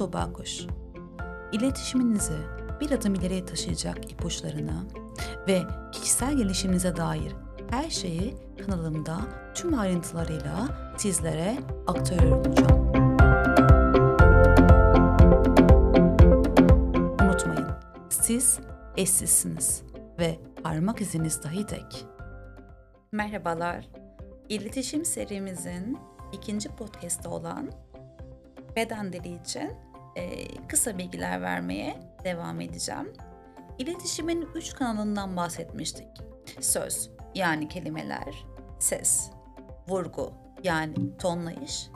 Tuğba Kuş. İletişiminizi bir adım ileriye taşıyacak ipuçlarını ve kişisel gelişiminize dair her şeyi kanalımda tüm ayrıntılarıyla sizlere aktarıyor olacağım. Unutmayın, siz eşsizsiniz ve parmak iziniz dahi tek. Merhabalar, iletişim serimizin ikinci podcast'ı olan beden dili için kısa bilgiler vermeye devam edeceğim. İletişimin üç kanalından bahsetmiştik. Söz yani kelimeler, ses, vurgu yani tonlayış,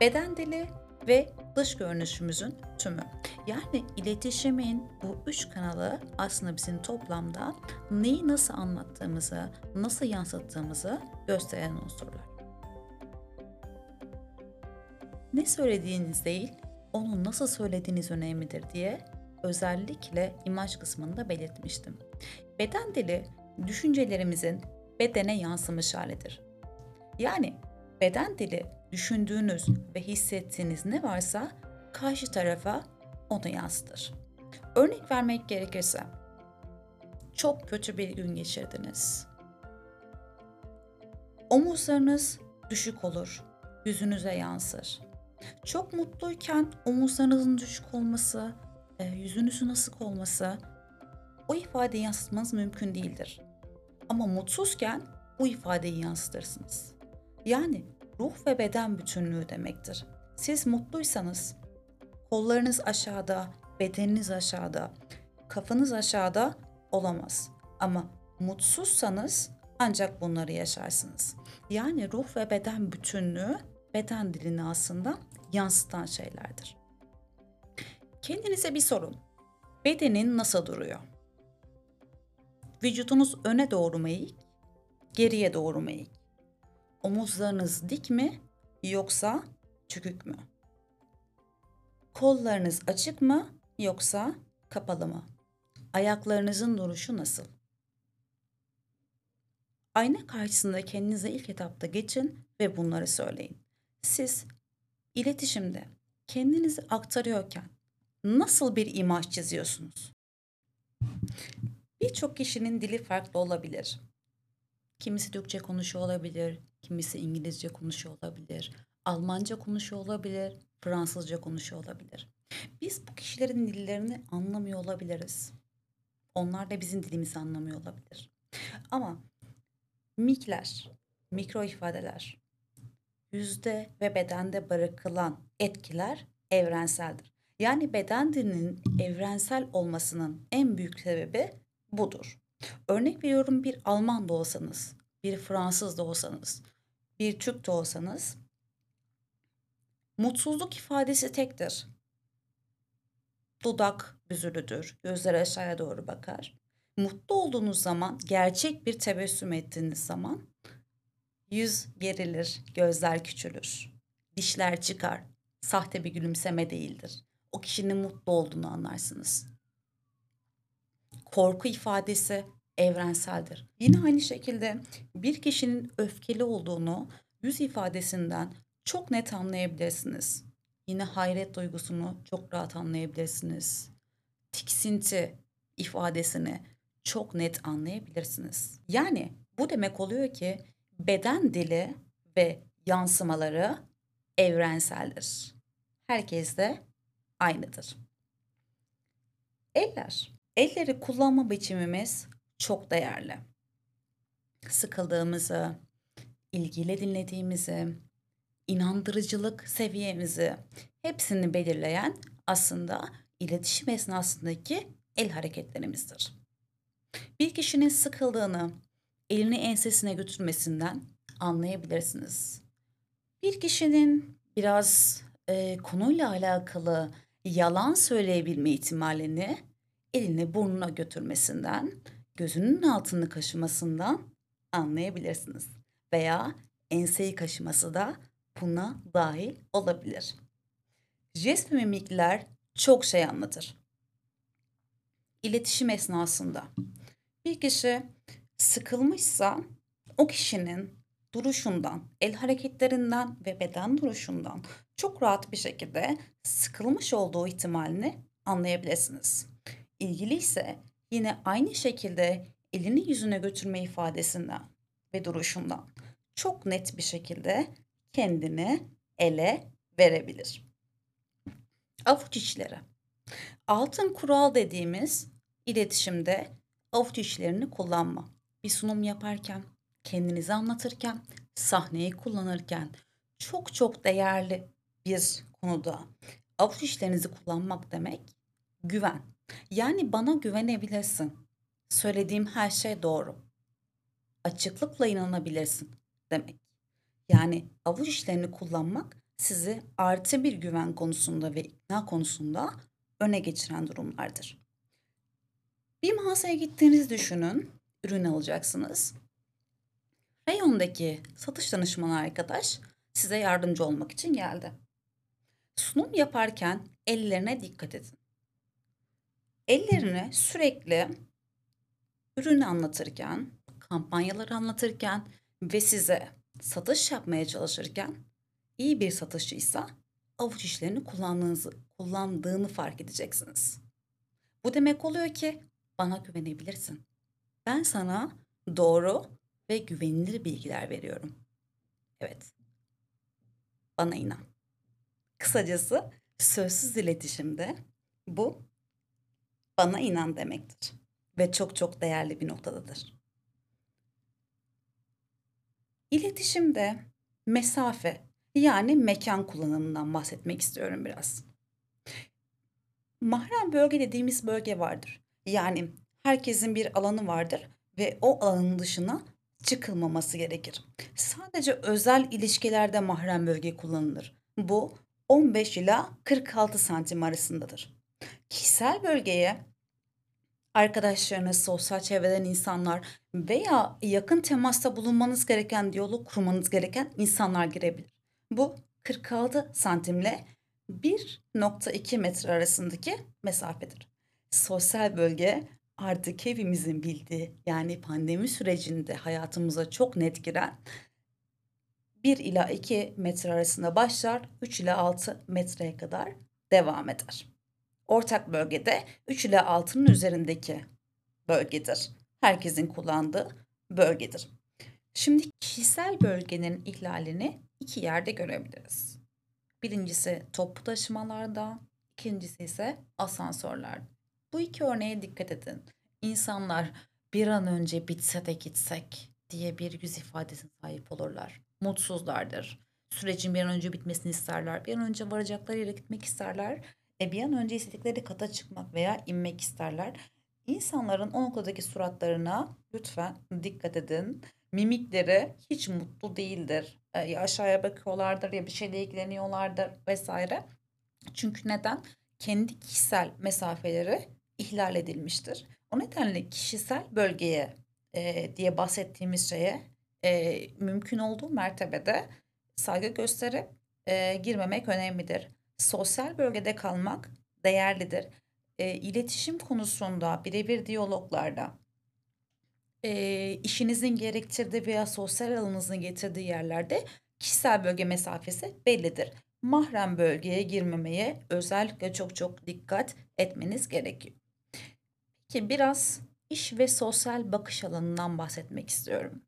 beden dili ve dış görünüşümüzün tümü. Yani iletişimin bu üç kanalı aslında bizim toplamda neyi nasıl anlattığımızı, nasıl yansıttığımızı gösteren unsurlar. Ne söylediğiniz değil, onu nasıl söylediğiniz önemlidir diye özellikle imaj kısmında belirtmiştim. Beden dili düşüncelerimizin bedene yansımış halidir. Yani beden dili düşündüğünüz ve hissettiğiniz ne varsa karşı tarafa onu yansıtır. Örnek vermek gerekirse çok kötü bir gün geçirdiniz. Omuzlarınız düşük olur, yüzünüze yansır. Çok mutluyken omuzlarınızın düşük olması, e, yüzünüzün asık olması o ifadeyi yansıtmanız mümkün değildir. Ama mutsuzken bu ifadeyi yansıtırsınız. Yani ruh ve beden bütünlüğü demektir. Siz mutluysanız kollarınız aşağıda, bedeniniz aşağıda, kafanız aşağıda olamaz. Ama mutsuzsanız ancak bunları yaşarsınız. Yani ruh ve beden bütünlüğü beden dilini aslında yansıtan şeylerdir. Kendinize bir sorun. Bedenin nasıl duruyor? Vücudunuz öne doğru mu eğik, geriye doğru mu eğik? Omuzlarınız dik mi yoksa çökük mü? Kollarınız açık mı yoksa kapalı mı? Ayaklarınızın duruşu nasıl? Ayna karşısında kendinize ilk etapta geçin ve bunları söyleyin. Siz iletişimde kendinizi aktarıyorken nasıl bir imaj çiziyorsunuz? Birçok kişinin dili farklı olabilir. Kimisi Türkçe konuşuyor olabilir, kimisi İngilizce konuşuyor olabilir, Almanca konuşuyor olabilir, Fransızca konuşuyor olabilir. Biz bu kişilerin dillerini anlamıyor olabiliriz. Onlar da bizim dilimizi anlamıyor olabilir. Ama mikler, mikro ifadeler, yüzde ve bedende bırakılan etkiler evrenseldir. Yani beden dilinin evrensel olmasının en büyük sebebi budur. Örnek veriyorum bir Alman da olsanız, bir Fransız da olsanız, bir Türk de olsanız mutsuzluk ifadesi tektir. Dudak büzülüdür, gözler aşağıya doğru bakar. Mutlu olduğunuz zaman, gerçek bir tebessüm ettiğiniz zaman yüz gerilir, gözler küçülür, dişler çıkar. Sahte bir gülümseme değildir. O kişinin mutlu olduğunu anlarsınız. Korku ifadesi evrenseldir. Yine aynı şekilde bir kişinin öfkeli olduğunu yüz ifadesinden çok net anlayabilirsiniz. Yine hayret duygusunu çok rahat anlayabilirsiniz. Tiksinti ifadesini çok net anlayabilirsiniz. Yani bu demek oluyor ki beden dili ve yansımaları evrenseldir. Herkes de aynıdır. Eller. Elleri kullanma biçimimiz çok değerli. Sıkıldığımızı, ilgiyle dinlediğimizi, inandırıcılık seviyemizi hepsini belirleyen aslında iletişim esnasındaki el hareketlerimizdir. Bir kişinin sıkıldığını elini ensesine götürmesinden anlayabilirsiniz. Bir kişinin biraz e, konuyla alakalı yalan söyleyebilme ihtimalini elini burnuna götürmesinden, gözünün altını kaşımasından anlayabilirsiniz. Veya enseyi kaşıması da buna dahil olabilir. Jest mimikler çok şey anlatır. İletişim esnasında bir kişi sıkılmışsa o kişinin duruşundan, el hareketlerinden ve beden duruşundan çok rahat bir şekilde sıkılmış olduğu ihtimalini anlayabilirsiniz. İlgili ise yine aynı şekilde elini yüzüne götürme ifadesinden ve duruşundan çok net bir şekilde kendini ele verebilir. Avuç içleri. Altın kural dediğimiz iletişimde avuç içlerini kullanma. Bir sunum yaparken, kendinizi anlatırken, sahneyi kullanırken çok çok değerli bir konuda avuç içlerinizi kullanmak demek güven. Yani bana güvenebilirsin. Söylediğim her şey doğru. Açıklıkla inanabilirsin demek. Yani avuç işlerini kullanmak sizi artı bir güven konusunda ve ikna konusunda öne geçiren durumlardır. Bir mağazaya gittiğinizi düşünün, ürün alacaksınız. Reyondaki satış danışmanı arkadaş size yardımcı olmak için geldi. Sunum yaparken ellerine dikkat edin. Ellerini sürekli ürünü anlatırken, kampanyaları anlatırken ve size satış yapmaya çalışırken iyi bir satışçıysa avuç işlerini kullandığınızı, kullandığını fark edeceksiniz. Bu demek oluyor ki bana güvenebilirsin. Ben sana doğru ve güvenilir bilgiler veriyorum. Evet. Bana inan. Kısacası sözsüz iletişimde bu bana inan demektir ve çok çok değerli bir noktadadır. İletişimde mesafe yani mekan kullanımından bahsetmek istiyorum biraz. Mahrem bölge dediğimiz bölge vardır. Yani herkesin bir alanı vardır ve o alanın dışına çıkılmaması gerekir. Sadece özel ilişkilerde mahrem bölge kullanılır. Bu 15 ila 46 santim arasındadır. Kişisel bölgeye arkadaşlarınız, sosyal çevreden insanlar veya yakın temasta bulunmanız gereken, diyalog kurmanız gereken insanlar girebilir. Bu 46 santimle 1.2 metre arasındaki mesafedir. Sosyal bölge artık hepimizin bildiği yani pandemi sürecinde hayatımıza çok net giren 1 ila 2 metre arasında başlar, 3 ila 6 metreye kadar devam eder. Ortak bölgede 3 ile 6'nın üzerindeki bölgedir. Herkesin kullandığı bölgedir. Şimdi kişisel bölgenin ihlalini iki yerde görebiliriz. Birincisi toplu taşımalarda, ikincisi ise asansörlerde. Bu iki örneğe dikkat edin. İnsanlar bir an önce bitse de gitsek diye bir yüz ifadesine sahip olurlar. Mutsuzlardır. Sürecin bir an önce bitmesini isterler. Bir an önce varacakları yere gitmek isterler e bir an önce istedikleri kata çıkmak veya inmek isterler. İnsanların o noktadaki suratlarına lütfen dikkat edin. Mimikleri hiç mutlu değildir. E, ya aşağıya bakıyorlardır ya bir şeyle ilgileniyorlardır vesaire. Çünkü neden? Kendi kişisel mesafeleri ihlal edilmiştir. O nedenle kişisel bölgeye e, diye bahsettiğimiz şeye e, mümkün olduğu mertebede saygı gösterip e, girmemek önemlidir sosyal bölgede kalmak değerlidir. E, iletişim konusunda birebir diyaloglarda e, işinizin gerektirdiği veya sosyal alanınızın getirdiği yerlerde kişisel bölge mesafesi bellidir. Mahrem bölgeye girmemeye özellikle çok çok dikkat etmeniz gerekiyor. Peki biraz iş ve sosyal bakış alanından bahsetmek istiyorum.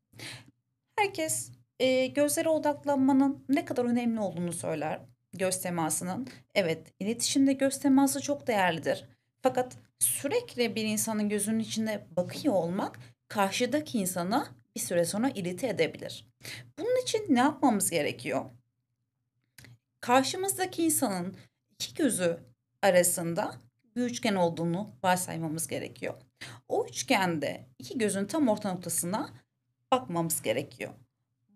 Herkes e, gözlere odaklanmanın ne kadar önemli olduğunu söyler göz temasının. Evet, iletişimde göz teması çok değerlidir. Fakat sürekli bir insanın gözünün içinde bakıyor olmak karşıdaki insana bir süre sonra irite edebilir. Bunun için ne yapmamız gerekiyor? Karşımızdaki insanın iki gözü arasında bir üçgen olduğunu varsaymamız gerekiyor. O üçgende iki gözün tam orta noktasına bakmamız gerekiyor.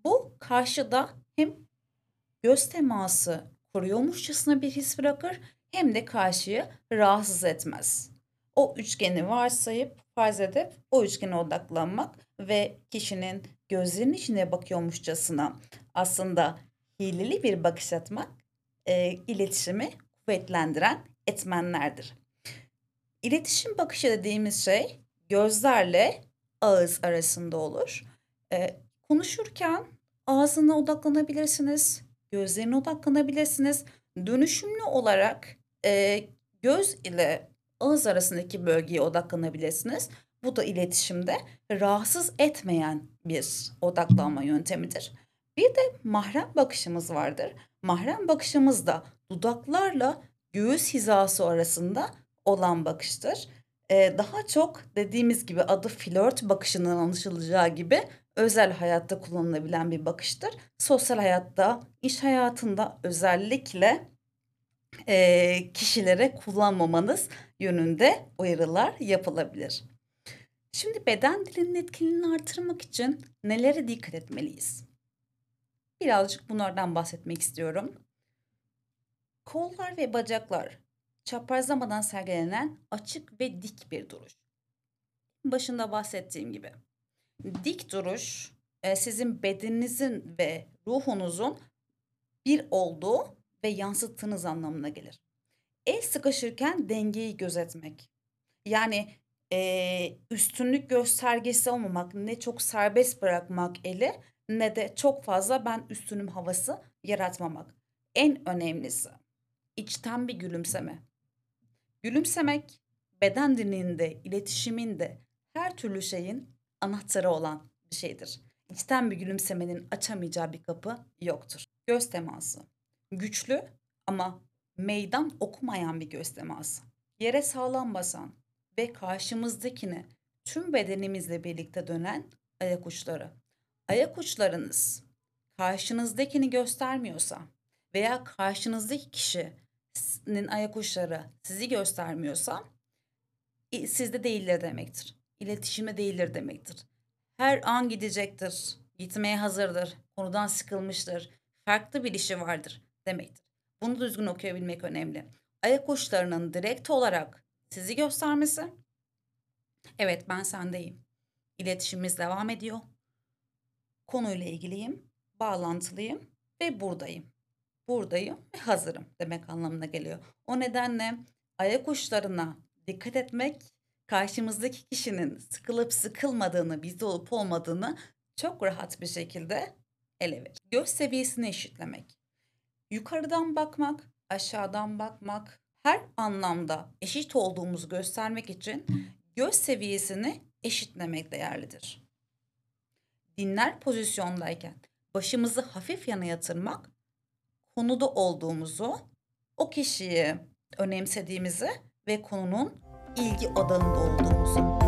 Bu karşıda hem göz teması koruyormuşçasına bir his bırakır hem de karşıyı rahatsız etmez. O üçgeni varsayıp farz edip o üçgene odaklanmak ve kişinin gözlerinin içine bakıyormuşçasına aslında hileli bir bakış atmak e, iletişimi kuvvetlendiren etmenlerdir. İletişim bakışı dediğimiz şey gözlerle ağız arasında olur. E, konuşurken Ağzına odaklanabilirsiniz, gözlerine odaklanabilirsiniz. Dönüşümlü olarak, eee, göz ile ağız arasındaki bölgeye odaklanabilirsiniz. Bu da iletişimde rahatsız etmeyen bir odaklanma yöntemidir. Bir de mahrem bakışımız vardır. Mahrem bakışımız da dudaklarla göğüs hizası arasında olan bakıştır. Eee, daha çok dediğimiz gibi adı flört bakışından anlaşılacağı gibi özel hayatta kullanılabilen bir bakıştır. Sosyal hayatta, iş hayatında özellikle, eee, kişilere kullanmamanız yönünde uyarılar yapılabilir. Şimdi beden dilinin etkinliğini artırmak için nelere dikkat etmeliyiz? Birazcık bunlardan bahsetmek istiyorum. Kollar ve bacaklar çaprazlamadan sergilenen açık ve dik bir duruş. Başında bahsettiğim gibi. Dik duruş, eee, sizin bedeninizin ve ruhunuzun bir olduğu ve yansıttığınız anlamına gelir. El sıkışırken dengeyi gözetmek. Yani, eee, üstünlük göstergesi olmamak, ne çok serbest bırakmak eli ne de çok fazla ben üstünüm havası yaratmamak. En önemlisi içten bir gülümseme. Gülümsemek beden dilinde, iletişiminde her türlü şeyin anahtarı olan bir şeydir. İçten bir gülümsemenin açamayacağı bir kapı yoktur. Göz teması. Güçlü ama meydan okumayan bir göz teması. Yere sağlam basan ve karşımızdakini tüm bedenimizle birlikte dönen ayak uçları. Ayak uçlarınız karşınızdakini göstermiyorsa veya karşınızdaki kişinin ayak uçları sizi göstermiyorsa sizde değildir demektir. İletişimde değildir demektir. Her an gidecektir, gitmeye hazırdır, konudan sıkılmıştır, farklı bir işi vardır demektir. Bunu düzgün okuyabilmek önemli. Ayak uçlarının direkt olarak sizi göstermesi, evet ben sendeyim. İletişimimiz devam ediyor. Konuyla ilgiliyim, bağlantılıyım ve buradayım. Buradayım ve hazırım demek anlamına geliyor. O nedenle ayak uçlarına dikkat etmek, karşımızdaki kişinin sıkılıp sıkılmadığını, bizde olup olmadığını çok rahat bir şekilde ele verir. Göz seviyesini eşitlemek. Yukarıdan bakmak, aşağıdan bakmak, her anlamda eşit olduğumuzu göstermek için göz seviyesini eşitlemek değerlidir. Dinler pozisyondayken başımızı hafif yana yatırmak, konuda olduğumuzu, o kişiyi önemsediğimizi ve konunun ilgi odağında olduğumuzu